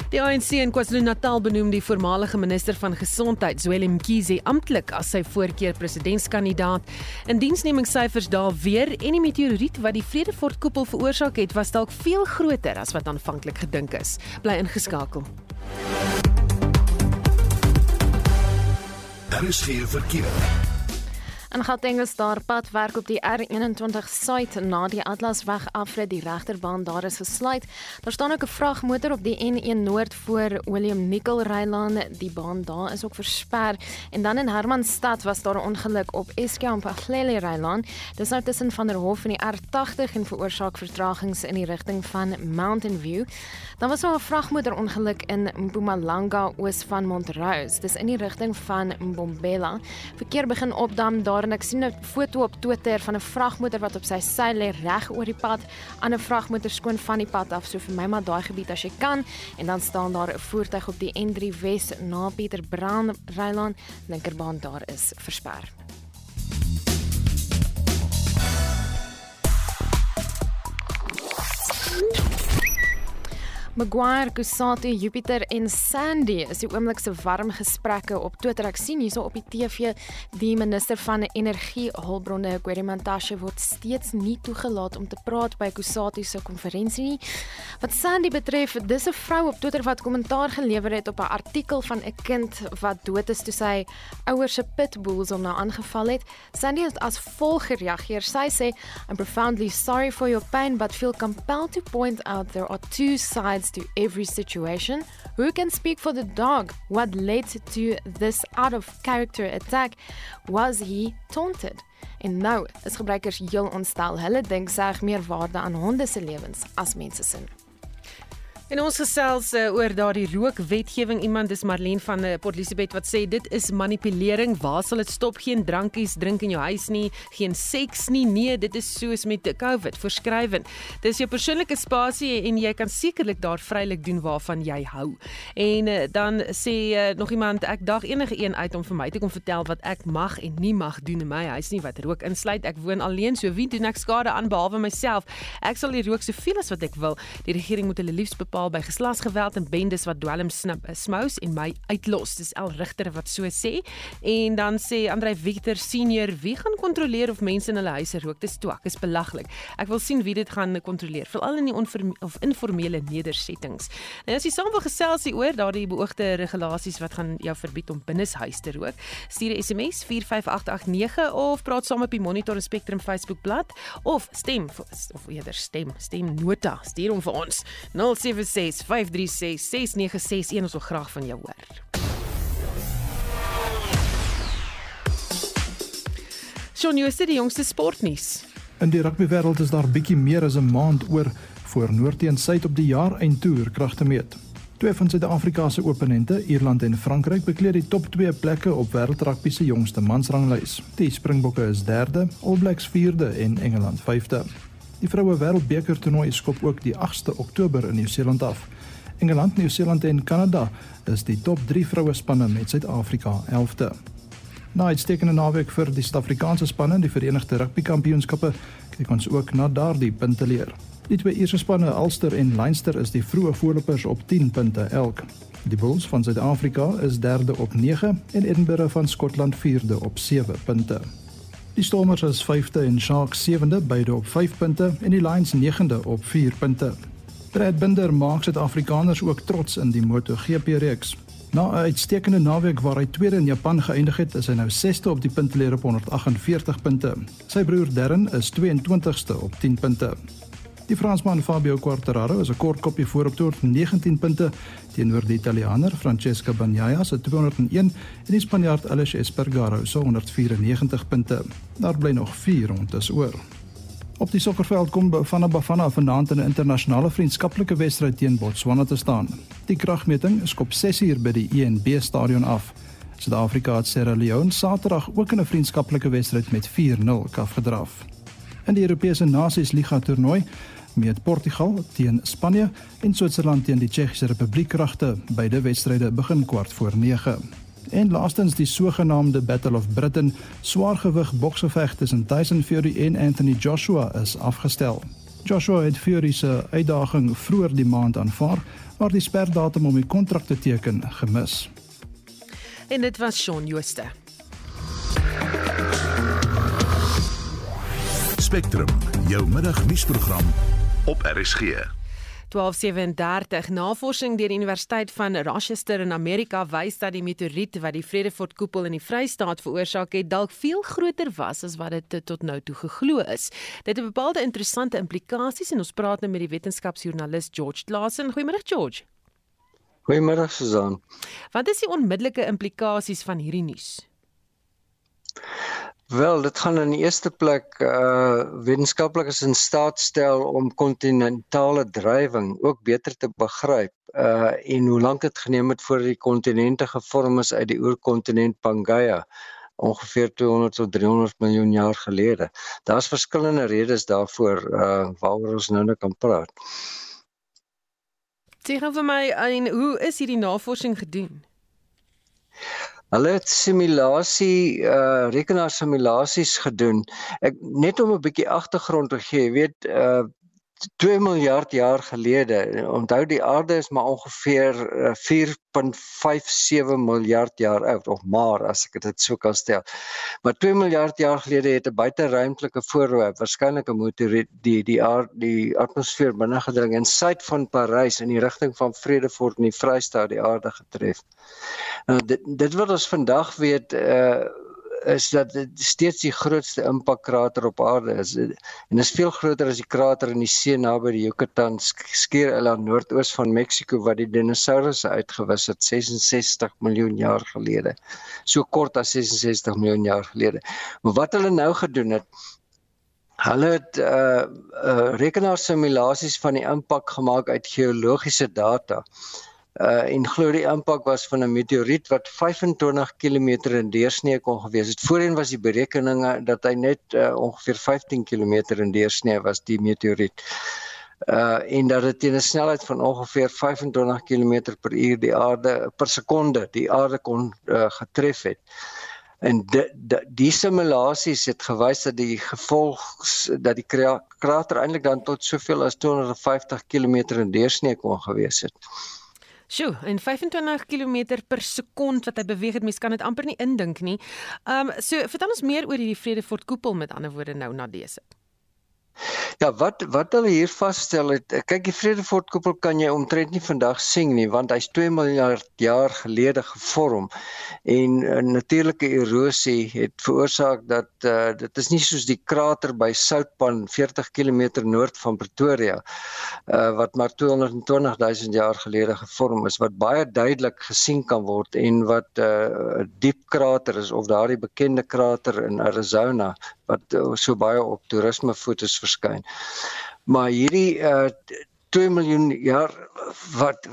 Die ANC in KwaZulu-Natal benoem die voormalige minister van gesondheid, Zweli Mkhize, amptelik as sy voorkeur presidentskandidaat. In diensnemingssyfers daal weer en die meteoriet wat die Vredefort koepel veroorsaak het, was dalk veel groter as wat aanvanklik gedink is. Bly ingeskakel. Daar is geen verkeer. In Gauteng is daar padwerk op die R21 suid na die Atlasweg afrit die regterbaan daar is gesluit. Daar staan ook 'n vragmotor op die N1 Noord voor William Nicol Rylaan. Die baan daar is ook versper. En dan in Hermanstad was daar 'n ongeluk op Eskom Paglele Rylaan. Dis nou tussen van der Hof en die R80 en veroorsaak vertragings in die rigting van Mountain View. Dan was daar 'n vragmotor ongeluk in Mpumalanga oos van Montrose. Dis in die rigting van Mbombela. Verkeer begin opdam daar en ek sien 'n foto op Twitter van 'n vragmotor wat op sy sy lê reg oor die pad, 'n vragmotor skoon van die pad af. So vir my maar daai gebied as jy kan en dan staan daar 'n voertuig op die N3 Wes na Pieter Brand Rylaan linkerbaan daar is versper. Maguire, Kusati, Jupiter en Sandy is die oomblik se warm gesprekke op Twitter. Ek sien hierso op die TV die minister van energie hulpbronne, Gwerimantashe word steeds nie toegelaat om te praat by Kusati se konferensie nie. Wat Sandy betref, dis 'n vrou op Twitter wat kommentaar gelewer het op 'n artikel van 'n kind wat dood is toe sy ouers se pitbulls hom nou aangeval het. Sandy het as volg gereageer. Sy sê, "I'm profoundly sorry for your pain but feel compelled to point out there are two sides sides to every situation. Who can speak for the dog? What led to this out of character attack? Was he taunted? En nou is gebruikers heel ontstel. Hulle dink sy het meer waarde aan honde se lewens as mense se. En ons gesels uh, oor daardie rookwetgewing. Iemand dis Marlene van uh, Port Elizabeth wat sê dit is manipulering. Waar sal dit stop? Geen drankies drink in jou huis nie, geen seks nie. Nee, dit is soos met COVID, verskrywend. Dis jou persoonlike spasie en jy kan sekerlik daar vrylik doen waarvan jy hou. En uh, dan sê uh, nog iemand ek dag enige een uit om vir my te kom vertel wat ek mag en nie mag doen in my huis nie wat rook insluit. Ek woon alleen, so wie doen ek skade aan behalwe myself? Ek sal die rook soveel as wat ek wil. Die regering moet hulle liefs bepaal bepaal by geslagsgeweld en bendes wat dwelm snip eh, smous en my uitlos. Dis El Rigter wat so sê. En dan sê Andrei Victor senior, wie gaan kontroleer of mense in hulle huise rook? Dis twak, is belaglik. Ek wil sien wie dit gaan kontroleer, veral in die of informele nedersettings. Nou as jy saam wil gesels oor daardie beoogde regulasies wat gaan jou verbied om binneshuis te rook, stuur 'n SMS 45889 of praat saam op die Monitor Spectrum Facebook bladsy of stem of eerder stem, stem nota, stuur hom vir ons. 076 0765366961 ons wil graag van jou hoor. Sjoe, nou is die jongste sportnuus. In die rugbywêreld is daar bietjie meer as 'n maand oor voor Noord teen Suid op die jaar eindtoer krag te meet. Twee van Suid-Afrika se opponente, Ierland en Frankryk, bekleed die top 2 plekke op wêreldrugby se jongste mansranglys. Die Springbokke is 3de, All Blacks 4de en Engeland 5de. Die vroue wêreldbeker toernooi skop ook die 8ste Oktober in Nieu-Seeland af. Engeland, Nieu-Seeland en Kanada is die top 3 vroue spanne met Suid-Afrika 11de. Na uitstekende naweek vir die Suid-Afrikaanse spanne in die Verenigde Rugby Kampioenskappe, kyk ons ook na daardie punte leer. Die twee eerste spanne, Ulster en Leinster, is die vroeë voorlopers op 10 punte elk. Die Bulls van Suid-Afrika is derde op 9 en Edinburgh van Skotland vierde op 7 punte. Die Stormers is 5de en Sharks 7de beide op 5 punte en die Lions 9de op 4 punte. Brad Binder maak Suid-Afrikaners ook trots in die MotoGP reeks. Na 'n uitstekende naweek waar hy tweede in Japan geëindig het, is hy nou 6ste op die punteleer op 148 punte. Sy broer Darren is 22ste op 10 punte. Die Fransman Fabio Quartararo is 'n kort kopie voor op toer 19 punte teenoor die Italiaaner Francesco Bagnaia se 201 en die Spanjaard Aleix Espargaro se 194 punte. Daar bly nog 4 rondes oor. Op die sokkerveld kom Bafana Bafana vanaand in 'n internasionale vriendskaplike wedstryd teen Botswana te staan. Die kragmeting skop 6uur by die ENB stadion af. Suid-Afrika het Sierra Leone Saterdag ook in 'n vriendskaplike wedstryd met 4-0 afgedraf. In die Europese Nasies Liga toernooi meet Portugal teen Spanje en Switserland teen die Tsjechiese Republiek kragte. Beide wedstryde begin kwart voor 9. En laastens die sogenaamde Battle of Britain, swaargewig boksgeveg tussen Tyson Fury en Anthony Joshua is afgestel. Joshua het Fury se uitdaging vroeër die maand aanvaar, maar die sperdatum om die kontrak te teken gemis. En dit was Shaun Jooste. Spectrum, jou middagnuusprogram op RSG. 1237 navorsing deur die Universiteit van Rochester in Amerika wys dat die meteoriet wat die Vredefort koepel in die Vrystaat veroorsaak het dalk veel groter was as wat dit tot nou toe geglo is. Dit het bepaalde interessante implikasies en ons praat nou met die wetenskapsjoernalis George Klassen. Goeiemôre George. Goeiemôre Susan. Wat is die onmiddellike implikasies van hierdie nuus? Wel, dit gaan in die eerste plek uh wetenskaplikes in staat stel om kontinentale drywing ook beter te begryp uh en hoe lank dit geneem het voor die kontinente gevorm is uit die oerkontinent Pangaea ongeveer 200 tot 300 miljoen jaar gelede. Daar's verskillende redes daarvoor uh waaroor ons nou net kan praat. Sê gou vir my, en hoe is hierdie navorsing gedoen? Hulle het simulasie uh rekenaarsimulasies gedoen. Ek net om 'n bietjie agtergrond te gee, weet uh 2 miljard jaar gelede. Onthou die aarde is maar ongeveer 4.57 miljard jaar oud of maar as ek dit sou kan stel. Maar 2 miljard jaar gelede het 'n buiteruimtelike voorwerp, waarskynlik 'n meteoriet, die die aard die atmosfeer binne gedring in suid van Parys in die rigting van Vredefort in die Vrystaat die aarde getref. Nou dit dit wat ons vandag weet uh is dat dit steeds die grootste impakkrater op aarde is en is veel groter as die krater in die see naby die Yucatan skiereiland noordoos van Mexiko wat die dinosourusse uitgewis het 66 miljoen jaar gelede. So kort as 66 miljoen jaar gelede. Maar wat hulle nou gedoen het Hulle het uh, uh rekenaarsimulasies van die impak gemaak uit geologiese data uh en glo die impak was van 'n meteoriet wat 25 km in deursnee kon gewees het. Voorheen was die berekeninge dat hy net uh, ongeveer 15 km in deursnee was die meteoriet. Uh en dat dit teen 'n snelheid van ongeveer 25 km per uur die aarde per sekonde die aarde kon uh, getref het. En die, die simulasies het gewys dat die gevolg dat die krater eintlik dan tot soveel as 250 km in deursnee kon gewees het. Sjoe, en 25 km per sekond wat hy beweeg het, mens kan dit amper nie indink nie. Ehm um, so vertel ons meer oor hierdie Vredefort koepel met ander woorde nou na dese. Ja, wat wat hulle hier vasstel het, kyk die Vredefort koepel kan jy omtrent nie vandag sien nie want hy's 2 miljard jaar gelede gevorm en uh, natuurlike erosie het veroorsaak dat uh, dit is nie soos die krater by Soutpan 40 km noord van Pretoria uh, wat maar 220 000 jaar gelede gevorm is wat baie duidelik gesien kan word en wat 'n uh, diep krater is of daardie bekende krater in Arizona wat uh, so baie op toerisme fotos verskyn. Maar hierdie uh 2 miljoen jaar wat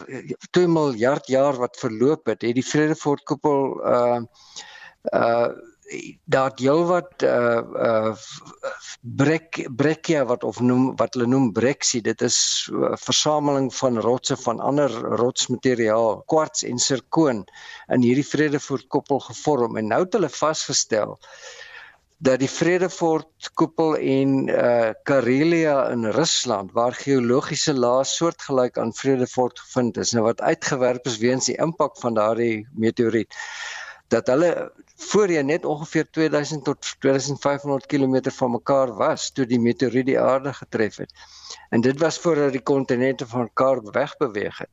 2 miljard jaar wat verloop het, het die Vredefort koepel uh uh daar deel wat uh uh brek brekkia wat of noem wat hulle noem breksie dit is 'n uh, versameling van rotse van ander rotsmateriaal kwarts en sirkoon in hierdie Vredefort koppel gevorm en nou het hulle vasgestel dat die Vredefort koepel en uh Karelia in Rusland waar geologiese lae soortgelyk aan Vredefort gevind is en wat uitgewerp is weens die impak van daardie meteoriet dat hulle voorheen net ongeveer 2000 tot 2500 km van mekaar was toe die meteoriet die aarde getref het. En dit was voordat die kontinente van mekaar wegbeweeg het.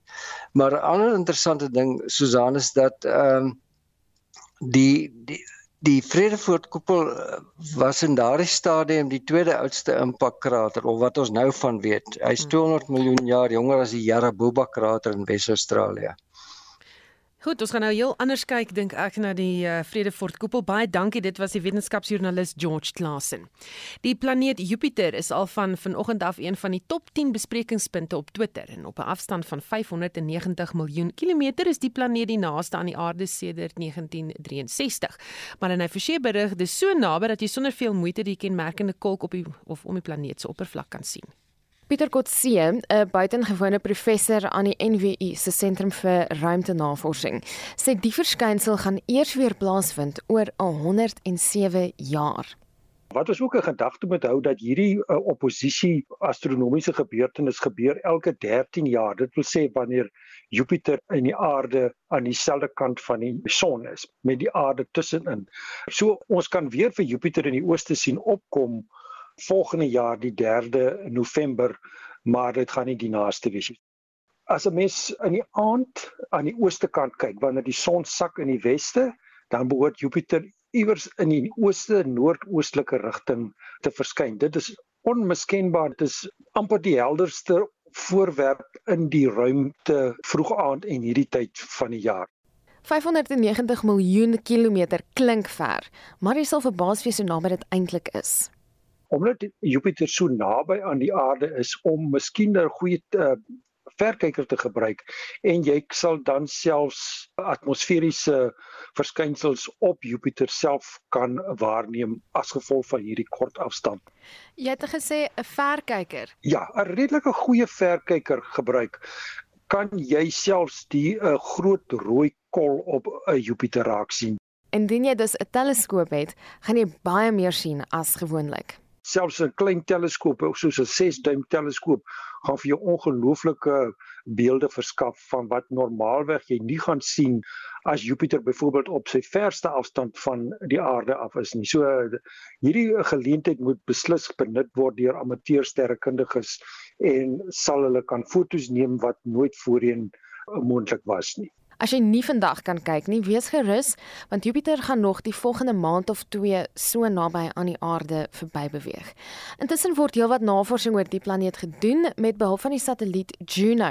Maar 'n ander interessante ding Susan is dat ehm um, die die Die Vredefort koepel eh, was in daardie stadium die tweede oudste impakkrater of wat ons nou van weet. Hy's 200 hmm. miljoen jaar jonger as die Yarabuba krater in Wes-Australië. Goed, ons gaan nou heel anders kyk dink ek na die uh, Vredefort koepel. Baie dankie. Dit was die wetenskapsjoernalis George Klassen. Die planeet Jupiter is al van vanoggend af een van die top 10 besprekingspunte op Twitter en op 'n afstand van 590 miljoen kilometer is die planeet die naaste aan die aarde sedert 1963. Maar in 'n verseë berig, dis so naby dat jy sonder veel moeite die kenmerkende kolk op die of om die planeet se oppervlak kan sien. Pieter Kotse, 'n buitengewone professor aan die NWU se sentrum vir ruimtenavorsing, sê die verskynsel gaan eers weer plaasvind oor 107 jaar. Wat ons ook 'n gedagte moet hou dat hierdie uh, oppositie astronomiese gebeurtenis gebeur elke 13 jaar. Dit wil sê wanneer Jupiter en die aarde aan dieselfde kant van die son is met die aarde tussenin. So ons kan weer vir Jupiter in die ooste sien opkom volgende jaar die 3de November maar dit gaan nie die naaste wees nie. As 'n mens in die aand aan die ooste kant kyk wanneer die son sak in die weste, dan behoort Jupiter iewers in die ooste noordoostelike rigting te verskyn. Dit is onmiskenbaar, dit is amper die helderste voorwerp in die ruimte vroeg aand en hierdie tyd van die jaar. 590 miljoen kilometer klink ver, maar jy sal verbaas wees hoe naby dit eintlik is. Omdat Jupiter so naby aan die aarde is om miskien 'n goeie uh, verkyker te gebruik en jy sal dan selfs atmosferiese verskynsels op Jupiter self kan waarneem as gevolg van hierdie kort afstand. Jy het gesê 'n verkyker. Ja, 'n redelike goeie verkyker gebruik kan jy selfs die 'n uh, groot rooi kol op 'n uh, Jupiter raak sien. Indien jy dus 'n teleskoop het, gaan jy baie meer sien as gewoonlik. Selfs 'n klein teleskoop soos 'n 6 duim teleskoop gaan vir jou ongelooflike beelde verskaf van wat normaalweg jy nie gaan sien as Jupiter byvoorbeeld op sy verste afstand van die aarde af is nie. So hierdie geleentheid moet beslis benut word deur amateursterrekundiges en sal hulle kan fotos neem wat nooit voorheen moontlik was nie. As jy nie vandag kan kyk nie, wees gerus want Jupiter gaan nog die volgende maand of 2 so naby aan die aarde verby beweeg. Intussen word heelwat navorsing oor die planeet gedoen met behulp van die satelliet Juno.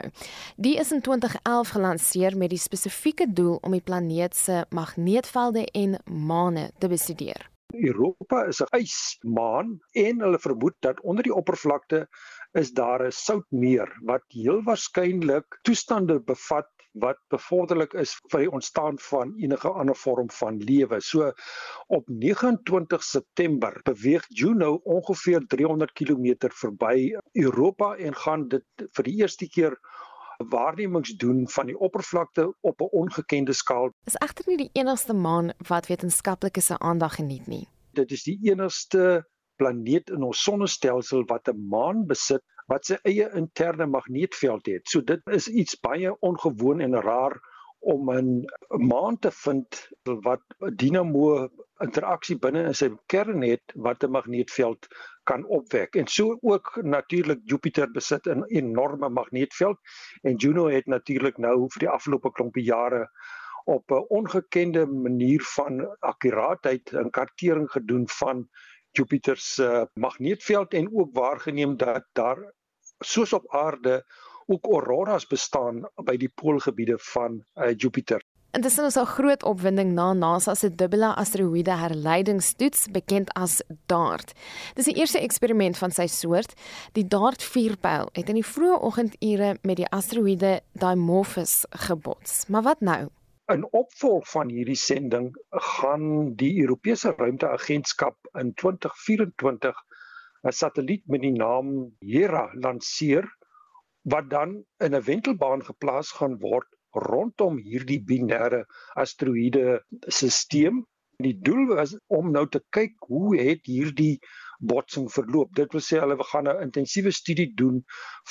Die is in 2011 gelanseer met die spesifieke doel om die planeet se magneetvelde en maane te bestudeer. Europa is 'n ysmaan en hulle vermoed dat onder die oppervlakte is daar 'n soutmeer wat heel waarskynlik toestande bevat wat bevorderlik is vir die ontstaan van enige ander vorm van lewe. So op 29 September beweeg Juno ongeveer 300 km verby Europa en gaan dit vir die eerste keer waarnemings doen van die oppervlakte op 'n ongekende skaal. Is egter nie die enigste maan wat wetenskaplikes se aandag geniet nie. Dit is die enigste planeet in ons sonnestelsel wat 'n maan besit wat sy eie interne magneetveld het. So dit is iets baie ongewoon en raar om 'n maan te vind wat 'n dinamo interaksie binne in sy kern het wat 'n magneetveld kan opwek. En so ook natuurlik Jupiter besit 'n enorme magneetveld en Juno het natuurlik nou vir die afgelope klompie jare op 'n ongekende manier van akkuraatheid 'n kartering gedoen van Jupiter se magneetveld en ook waargeneem dat daar soos op aarde ook auroras bestaan by die poolgebiede van uh, Jupiter. Intussen is daar groot opwinding na NASA se dubbele asteroïde herleidingstoets bekend as DART. Dis die eerste eksperiment van sy soort. Die DART vuurpyl het in die vroeë oggendure met die asteroïde Dimorphos gebots. Maar wat nou? In opvolg van hierdie sending gaan die Europese Ruimteagentskap in 2024 'n satelliet met die naam Hera lanseer wat dan in 'n wentelbaan geplaas gaan word rondom hierdie binêre asteroïde stelsel. Die doel was om nou te kyk hoe het hierdie botsing verloop. Dit wil sê hulle gaan 'n intensiewe studie doen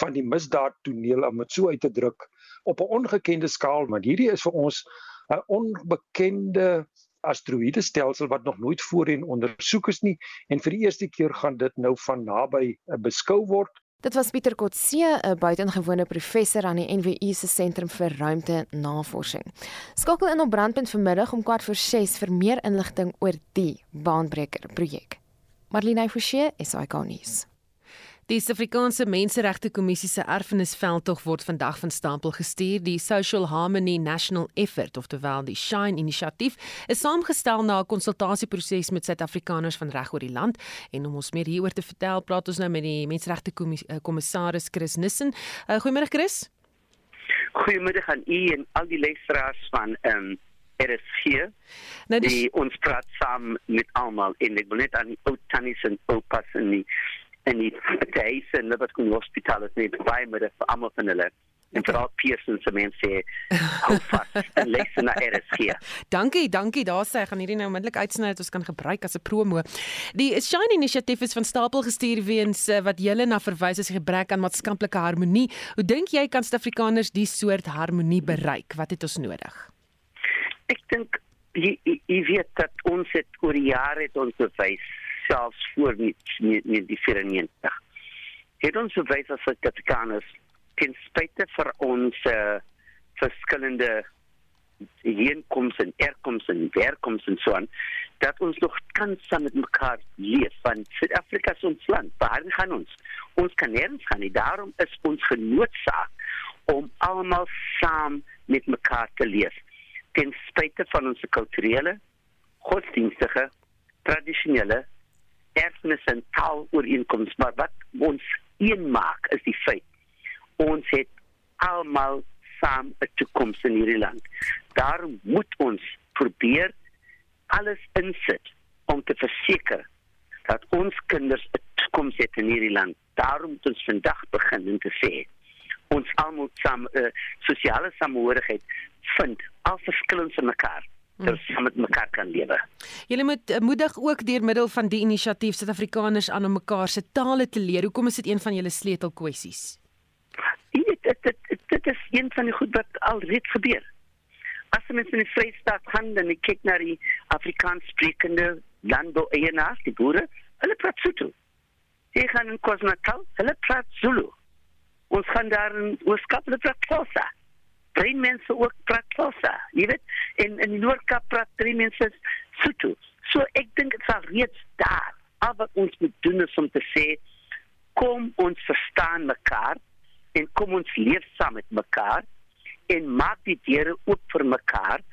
van die misdaadtoneel om dit so uit te druk op 'n ongekende skaal, maar hierdie is vir ons 'n onbekende asteroïdestelsel wat nog nooit voorheen ondersoek is nie en vir die eerste keer gaan dit nou van naby eh, beskou word. Dit was Pieter Kotse, 'n buitengewone professor aan die NWU se sentrum vir ruimte navorsing. Skakel in op brandpunt vanmiddag om kwart voor 6 vir meer inligting oor die baanbreker projek. Marlene Forsie, SAK nuus. Die Suid-Afrikaanse Menseregte Kommissie se erfenisveldtog word vandag van stapel gestuur. Die Social Harmony National Effort, oftewel die Shine inisiatief, is saamgestel na 'n konsultasieproses met Suid-Afrikaners van reg oor die land. En om ons meer hieroor te vertel, praat ons nou met die Menseregte eh, Kommissaris Chris Nissen. Uh, Goeiemôre Chris. Goeiemiddag aan u en al die luisteraars van ehm um Er is hier. Nou die ons praat saam met almal en ek wil net aan die ou tannies en oupas en die en die huise in Liverpool Hospital is net baie met vir almal van hulle en vir al Pearson se mense hou vas en *laughs* luister na RSG. Dankie, dankie. Daar sê ek gaan hierdie nou onmiddellik uitsny dat ons kan gebruik as 'n promo. Die Shine inisiatief is van stapel gestuur weens uh, wat julle na verwys as gebrek aan maatskaplike harmonie. Hoe dink jy kan Suid-Afrikaners die soort harmonie bereik? Wat het ons nodig? Ek dink jy, jy weet dat ons het oor jare het ons bewys selfs voor die die 94. het ons bewys as Suid-Afrikaners ten spyte vir ons uh, verskillende heenkomste en herkomste en werkomste en so aan dat ons nog kan saam met mekaar leef van Suid-Afrika se ons land. Waar gaan ons? Ons kan nêrens gaan nie. Daarom is ons genoodsaak om almal saam met mekaar te leef. Ten spyte van ons kulturele, godsdienstige, tradisionele erfenis en taalooreenkomste, maar wat ons een maak is die feit ons het almal saam 'n toekoms in hierdie land. Daarom moet ons probeer alles insit om te verseker dat ons kinders 'n toekoms het in hierdie land. Daarom moet ons vandag begin en te sê ons almal saam uh, sosiale samehorigheid vind al verskillende van mekaar ons saam met mekaar kan lewe. Julle moet uh, moedig ook deur middel van die inisiatief Suid-Afrikaners aan om mekaar se tale te leer. Hoekom is dit een van julle sleutelkwessies? Dit dit dit is een van die goed wat al reeds gebeur as mens in die Vrystaat gaan dan kyk na die Afrikaans sprekende landbou eienaars, die boere, hulle praat Sotho. Jy gaan in KwaZulu-Natal, hulle praat Zulu. Ons gaan daar in Ooskaap, hulle praat Xhosa. Drie mense ook praat Xhosa. Jy weet, in in Noord-Kaap praat drie mense Sotho. So ek dink dit sal reeds daar. Maar ons moet doen is om te sê kom ons verstaan mekaar en kom ons leef saam met mekaar en maak die deure oop vir mekaar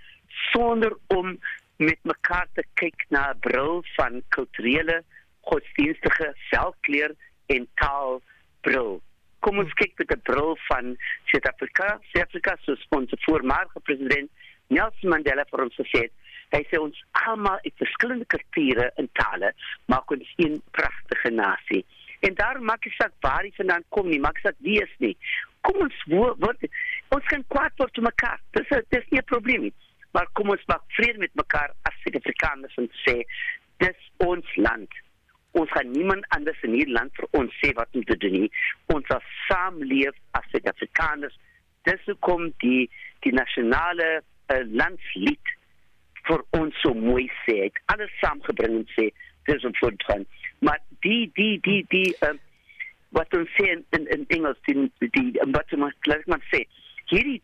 sonder om met mekaar te kyk na 'n bril van kulturele, godsdienstige, selfkleur en taalbril. Kom ons kyk met 'n bril van Suid-Afrika, Suid-Afrika se sponsor voormalige president Nelson Mandela vir ons gesê. Hy sê ons almal het verskillende kulture en tale, maar ons is 'n pragtige nasie. En daar maak ek saak waar jy vandaan kom nie, maak saak wie is nie. Kom ons word ons kan kwaad word te mekaar. Dis dis nie 'n probleem nie. Maar kom ons maak vrede met mekaar as Suid-Afrikaners en sê dis ons land. Ons gaan niemand anders in hierdie land vir ons sê wat om te doen nie. Ons sal saamleef as Suid-Afrikaners. Dis hoekom die die nasionale uh, landslied vir ons so mooi sê. Het alles saamgebring en sê dis 'n voortgang. Maar die die die die uh, wat ons sê in in, in Engels die die wat ons laat maar sê hierdie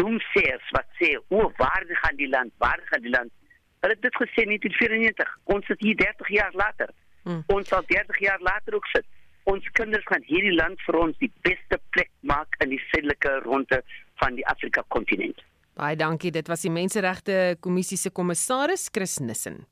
doomsayers wat sê o waar gaan die land waar gaan die land hulle het dit gesê in 1994 ons sit hier 30 jaar later hmm. ons sal 30 jaar later ook sit. Ons kinders gaan hierdie land vir ons die beste plek maak in die suidelike ronde van die Afrika kontinent. Baie dankie. Dit was die menseregte kommissie se kommissaris Chris Nissen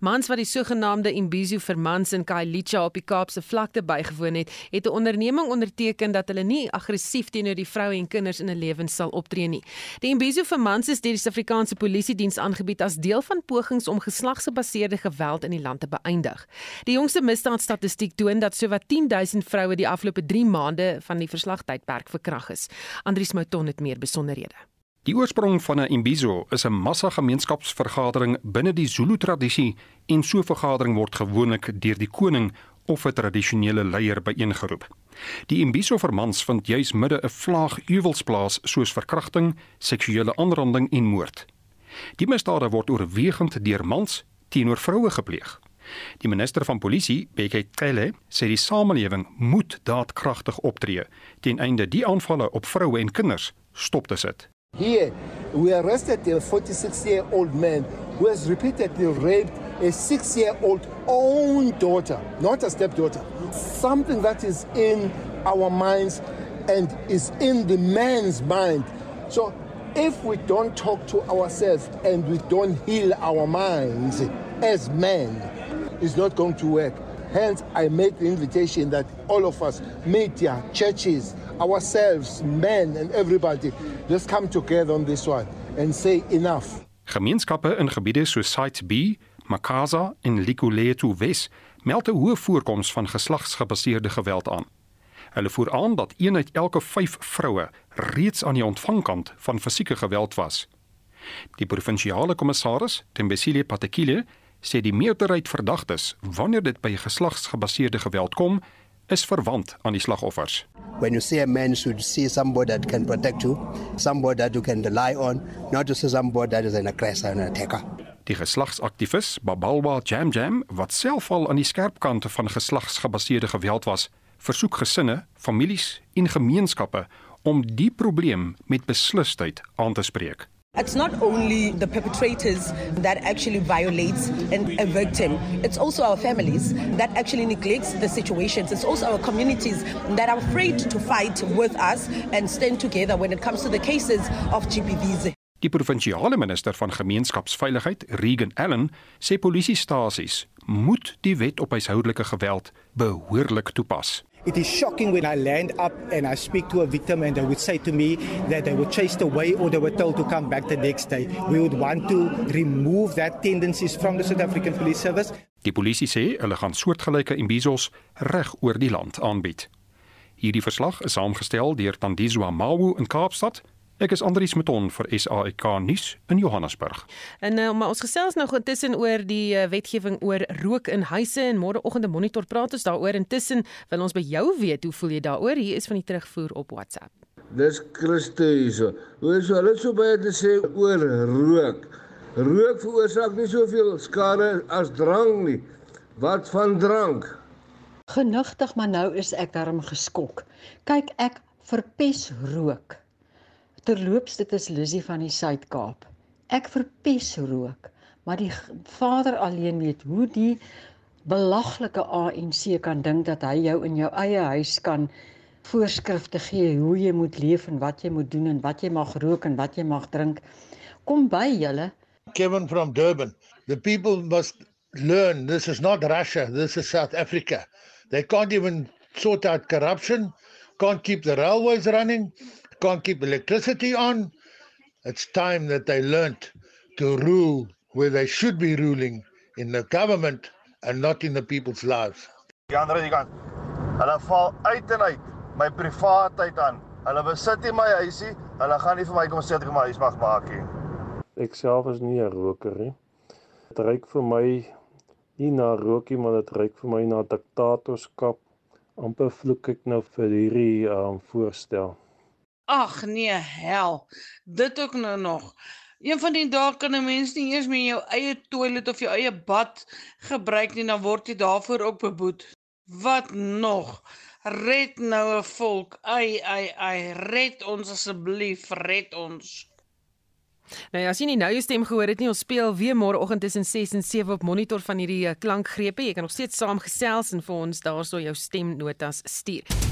Mans wat die sogenaamde Imbizo vir mans in Khayelitsha op die Kaapse vlakte bygewoon het, het 'n onderneming onderteken dat hulle nie aggressief teenoor die vroue en kinders in 'n lewens sal optree nie. Die Imbizo vir mans is deur die Suid-Afrikaanse Polisie diens aangebied as deel van pogings om geslagsgebaseerde geweld in die land te beëindig. Die jongste misdaadstatistiek toon dat sowat 10000 vroue die afgelope 3 maande van die verslagtydperk verkragt is. Andries Mouton het meer besonderhede. Die oorsprong van 'n imbizo is 'n massa gemeenskapsvergadering binne die Zulu tradisie en so 'n vergadering word gewoonlik deur die koning of 'n tradisionele leier byeengeroep. Die imbizo vir mans vind juis midde 'n vlaag uwels plaas soos verkrachting, seksuele aanranding en moord. Die misdade word oorwegend deur mans teenoor vroue gepleeg. Die minister van polisie, Bekkie Cele, sê die samelewing moet daadkragtig optree ten einde die aanvalle op vroue en kinders stop te sit. Here, we arrested a 46 year old man who has repeatedly raped a six year old own daughter, not a stepdaughter. Something that is in our minds and is in the man's mind. So, if we don't talk to ourselves and we don't heal our minds as men, it's not going to work. Hence, I make the invitation that all of us, media, churches, ourselves, men and everybody, let's come together on this one and say enough. Gemeenskappe in gebiede soos Site B, Makaza en Likuletu Wes meld 'n hoë voorkoms van geslagsgebaseerde geweld aan. Hulle voer aan dat een uit elke 5 vroue reeds aan die ontvangkant van fisieke geweld was. Die provinsiale kommissaris, Tembesile Patekile, sê die meerderheid verdagtes wanneer dit by geslagsgebaseerde geweld kom, is verwant aan die slagoffers. When you see a man should see somebody that can protect you, somebody that you can rely on, not to see somebody that is an aggressor and an attacker. Die geslagsaktivis Babalwa Jam Jam, wat self al aan die skerp kante van geslagsgebaseerde geweld was, versoek gesinne, families en gemeenskappe om die probleem met beslisheid aan te spreek. It's not only the perpetrators that actually violates and a victim. It's also our families that actually neglects the situations. It's also our communities that are afraid to fight with us and stand together when it comes to the cases of GBVs. Die provinsiale minister van gemeenskapsveiligheid, Regan Allen, sê polisiestasies moet die wet op huishoudelike geweld behoorlik toepas. It is shocking when I land up and I speak to a victim and they would say to me that they were chased away or they were told to come back the next day. We would want to remove that tendencies from the South African Police Service. Die polisie sê hulle gaan soortgelyke imbizos reg oor die land aanbied. Hierdie verslag is saamgestel deur Tandizwa Mawu in Kaapstad Ek is Andrius Meton vir SAK nuus in Johannesburg. En uh, maar ons gesels nou intussen oor die uh, wetgewing oor rook in huise en môreoggend 'n monitor praat ons daaroor intussen wil ons by jou weet hoe voel jy daaroor? Hier is van die terugvoer op WhatsApp. Dis Christo hierso. Hoe is hulle so baie te sê oor rook? Rook veroorsaak nie soveel skade as drank nie. Wat van drank? Genigtig, maar nou is ek darm geskok. Kyk, ek verpes rook. Terloops, dit is Lizzie van die Suid-Kaap. Ek verpes rook, maar die Vader alleen weet hoe die belaglike ANC kan dink dat hy jou in jou eie huis kan voorskrifte gee hoe jy moet leef en wat jy moet doen en wat jy mag rook en wat jy mag drink. Kom by julle. Kevin from Durban. The people must learn this is not Russia, this is South Africa. They can't even sort out corruption, can't keep the railways running can't keep electricity on. It's time that they learnt to rule where they should be ruling in the government and not in the people's lives. Die ander kant. Hulle val uit en uit my privaatheid aan. Hulle besit nie my huisie. Hulle gaan nie vir my kom sê dat ek my huis mag maak nie. Ek self is nie 'n roker nie. Dit reuk vir my nie na rookie maar dit reuk vir my na diktatorskap. amper vloek ek nou vir hierdie um, voorstel. Ag nee, hel. Dit ook nou nog. Een van die dae kan 'n mens nie eers meer jou eie toilet of jou eie bad gebruik nie, dan word jy daarvoor ook beboet. Wat nog? Red nou 'n volk. Ai ai ai, red ons asseblief, red ons. Nou ja, as jy nie nou jou stem gehoor het nie, ons speel weer môreoggend tussen 6 en 7 op monitor van hierdie eh, klankgrepe. Jy kan nog steeds saamgesels en vir ons daarso jou stemnotas stuur.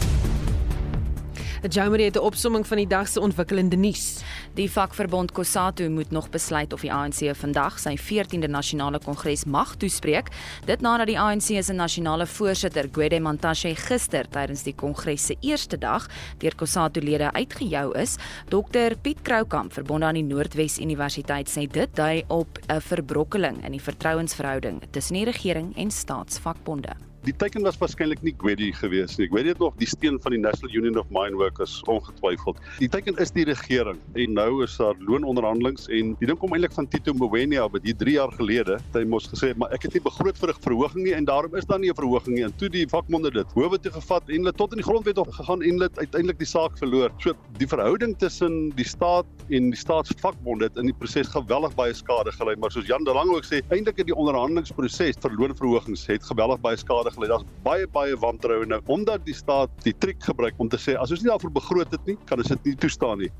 Jamie het 'n opsomming van die dag se ontwikkelende nuus. Die vakverbond COSATU moet nog besluit of die ANC vandag sy 14de nasionale kongres mag toespreek, dit nadat die ANC se nasionale voorsitter, Gwede Mantashe, gister tydens die kongres se eerste dag deur COSATU-lede uitgejou is. Dr Piet Kroukamp, verbonde aan die Noordwes Universiteit, sê dit dui op 'n verbrokkeling in die vertrouensverhouding tussen die regering en staatsvakbonde. Die teken was waarskynlik nie Gwedi gewees nie. Gwedi het nog die steun van die National Union of Mine Workers ongetwyfeld. Die teken is die regering en nou is daar loononderhandelings en die ding kom eintlik van Tito Mboweni af wat hier 3 jaar gelede hy mos gesê het maar ek het nie begroot vir 'n verhoging nie en daarom is daar nie 'n verhoging nie en toe die vakbonde dit howe toe gevat en hulle tot in die grondwet op gegaan en hulle uiteindelik die saak verloor. So die verhouding tussen die staat en die staatsvakbonde het in die proses geweldig baie skade gelei maar soos Jan de Lange ook sê eintlik in die onderhandelingsproses vir loonverhogings het geweldig baie skade skade gelei. Daar's baie baie wantroue nou omdat die staat die triek gebruik om te sê as ons nie daarvoor begroot het nie, kan ons dit nie toestaan nie.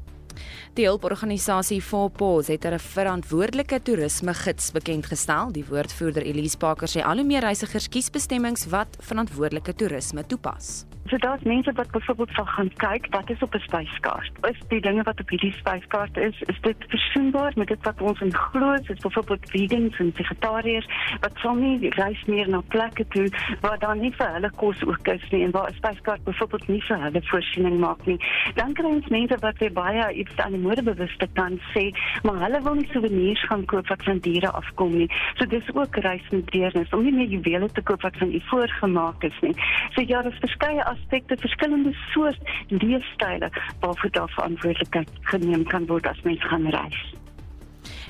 Die hulporganisasie For Pause het 'n verantwoordelike toerisme gids bekend gestel. Die woordvoerder Elise Parker sê al hoe meer reisigers kies bestemmings wat verantwoordelike toerisme toepas. So daar's mense wat byvoorbeeld sal gaan kyk wat is op 'n spyskaart. Is die dinge wat op hierdie spyskaart is, is dit versoenbaar met dit wat ons in glo, soos byvoorbeeld vegans en vegetariërs wat sal nie reis meer na plekke toe waar daar nie vir hulle kos ook is nie en waar 'n spyskaart byvoorbeeld nie vir hulle voorsiening maak nie. Dan kry ons mense wat weer baie iets aan die modebewuste kan sê, maar hulle wil nie souvenirs gaan koop wat van diere afkom nie. So dis ook reis met deernis om nie meer juwele te koop wat van u voorgemaak is nie. So ja, daar's verskeie aspekte, verskillende soort leefstyle waarvoor daar verantwoordelikheid geneem kan word as mens gaan reis.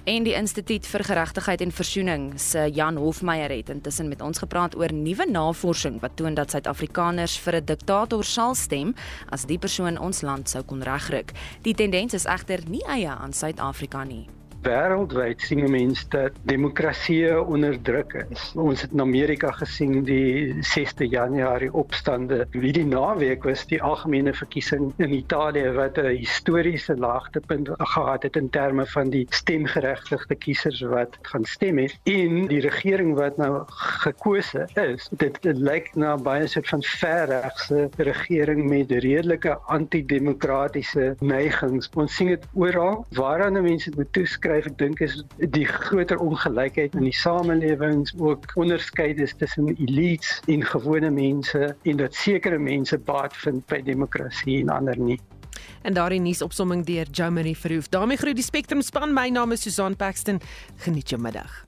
En die Instituut vir Geregtigheid en Versoening se Jan Hofmeyer het intussen met ons gepraat oor nuwe navorsing wat toon dat Suid-Afrikaners vir 'n diktator sal stem as die persoon ons land sou kon regryk. Die tendens is egter nie eie aan Suid-Afrika nie. Wêreldwyd sien mense dat demokrasie onderdruk is. Ons het in Amerika gesien die 6de Januarie opstande. Hierdie naweek was die algemene verkiesing in Italië wat 'n historiese laagtepunt gehad het in terme van die stemgeregtigde kiesers wat gaan stem het en die regering wat nou gekose is. Dit, dit lyk na baie soort van verregse regering met redelike antidemokratiese neigings. Ons sien dit oral. Waaraan mense moet toeskryf, ek dink is die groter ongelykheid in die samelewings, ook onderskeides tussen elites en gewone mense en dat sekere mense baat vind by demokrasie en ander nie. En daardie nuusopsomming deur Jo Marie Verhoef. daarmee groet die Spectrum span. My naam is Susan Paxton. Geniet jou middag.